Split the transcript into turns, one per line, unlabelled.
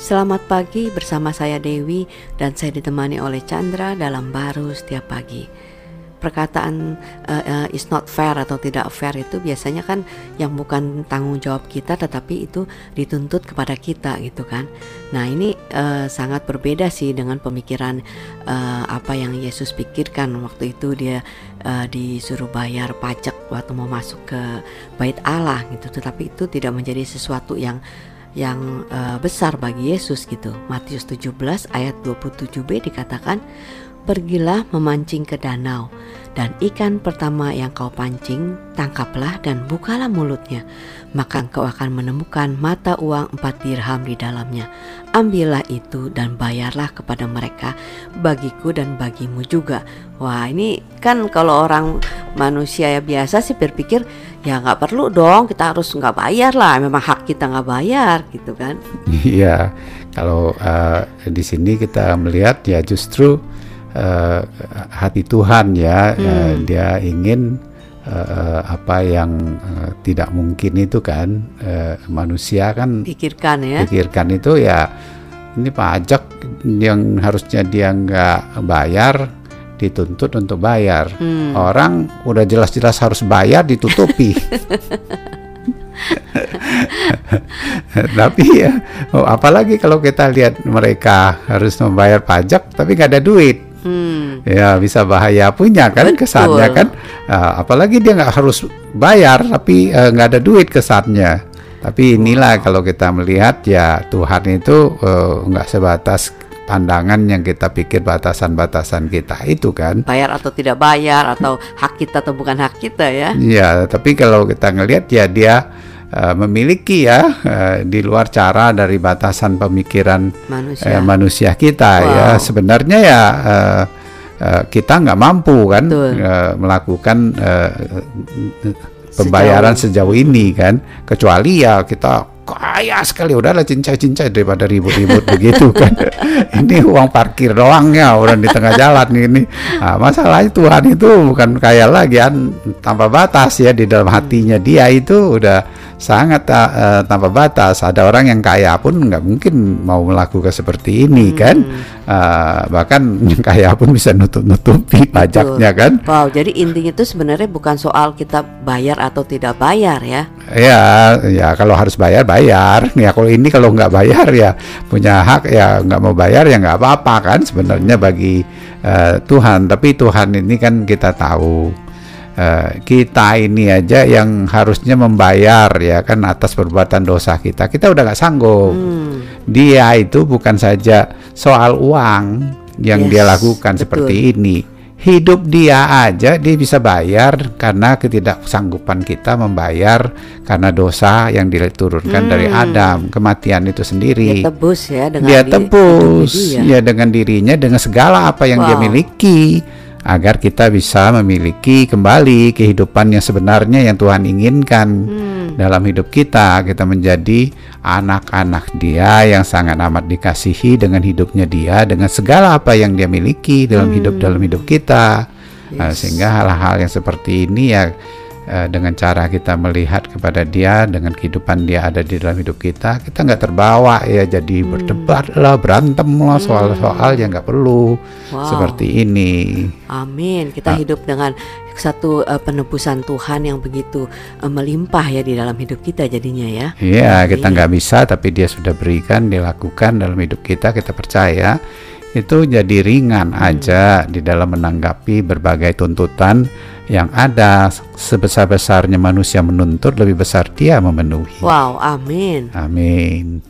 Selamat pagi bersama saya Dewi dan saya ditemani oleh Chandra dalam baru setiap pagi. Perkataan uh, uh, is not fair atau tidak fair itu biasanya kan yang bukan tanggung jawab kita tetapi itu dituntut kepada kita gitu kan. Nah, ini uh, sangat berbeda sih dengan pemikiran uh, apa yang Yesus pikirkan waktu itu dia uh, disuruh bayar pajak waktu mau masuk ke bait Allah gitu. Tetapi itu tidak menjadi sesuatu yang yang uh, besar bagi Yesus gitu. Matius 17 ayat 27b dikatakan, "Pergilah memancing ke danau, dan ikan pertama yang kau pancing, tangkaplah dan bukalah mulutnya, maka engkau akan menemukan mata uang empat dirham di dalamnya. Ambillah itu dan bayarlah kepada mereka, bagiku dan bagimu juga." Wah, ini kan kalau orang manusia ya biasa sih berpikir ya nggak perlu dong kita harus nggak bayar lah memang hak kita nggak bayar gitu kan
iya kalau uh, di sini kita melihat ya justru uh, hati Tuhan ya hmm. uh, dia ingin uh, apa yang uh, tidak mungkin itu kan uh, manusia kan
pikirkan ya
pikirkan itu ya ini pajak yang harusnya dia nggak bayar dituntut untuk bayar. Hmm. Orang udah jelas-jelas harus bayar ditutupi. tapi ya, oh, apalagi kalau kita lihat mereka harus membayar pajak tapi nggak ada duit. Ya bisa bahaya punya kan Betul. kesannya kan. Uh, apalagi dia nggak harus bayar tapi uh, nggak ada duit kesannya. Tapi inilah kalau kita melihat ya Tuhan itu uh, nggak sebatas pandangan yang kita pikir batasan-batasan kita itu kan
bayar atau tidak bayar atau hak kita atau bukan hak kita ya
Iya tapi kalau kita ngelihat ya dia uh, memiliki ya uh, di luar cara dari batasan pemikiran manusia, uh, manusia kita ya. wow. ya sebenarnya ya uh, uh, kita nggak mampu kan uh, melakukan uh, pembayaran sejauh. sejauh ini kan. Kecuali ya kita kaya sekali udahlah cincai-cincai daripada ribut-ribut begitu kan. Ini uang parkir doang ya orang di tengah jalan ini. Nah, masalahnya Tuhan itu bukan kaya lagi kan tanpa batas ya di dalam hatinya. Dia itu udah sangat uh, tanpa batas. Ada orang yang kaya pun nggak mungkin mau melakukan seperti ini hmm. kan? Uh, bahkan yang kaya pun bisa nutup-nutupi pajaknya kan?
Wow jadi intinya itu sebenarnya bukan soal kita bayar atau tidak bayar ya?
Ya ya kalau harus bayar bayar. Ya kalau ini kalau nggak bayar ya punya hak ya nggak mau bayar ya nggak apa-apa kan? Sebenarnya bagi uh, Tuhan. Tapi Tuhan ini kan kita tahu uh, kita ini aja yang harusnya membayar ya kan atas perbuatan dosa kita kita udah nggak sanggup hmm. dia itu bukan saja soal uang yang yes, dia lakukan betul. seperti ini hidup dia aja dia bisa bayar karena ketidaksanggupan kita membayar karena dosa yang diturunkan hmm. dari Adam kematian itu sendiri
dia tebus ya dengan
dia tebus ya dengan dirinya dengan segala apa yang wow. dia miliki agar kita bisa memiliki kembali kehidupan yang sebenarnya yang Tuhan inginkan hmm. dalam hidup kita kita menjadi anak-anak dia yang sangat amat dikasihi dengan hidupnya dia dengan segala apa yang dia miliki dalam hmm. hidup dalam hidup kita yes. nah, sehingga hal-hal yang seperti ini ya dengan cara kita melihat kepada dia dengan kehidupan dia ada di dalam hidup kita kita nggak terbawa ya jadi hmm. berdebat lah berantem lah hmm. soal-soal yang nggak perlu wow. seperti ini
amin kita nah, hidup dengan satu uh, penebusan Tuhan yang begitu uh, melimpah ya di dalam hidup kita jadinya ya
iya kita nggak bisa tapi dia sudah berikan dilakukan dalam hidup kita kita percaya itu jadi ringan aja di dalam menanggapi berbagai tuntutan yang ada sebesar-besarnya manusia menuntut lebih besar dia memenuhi.
Wow, amin.
Amin.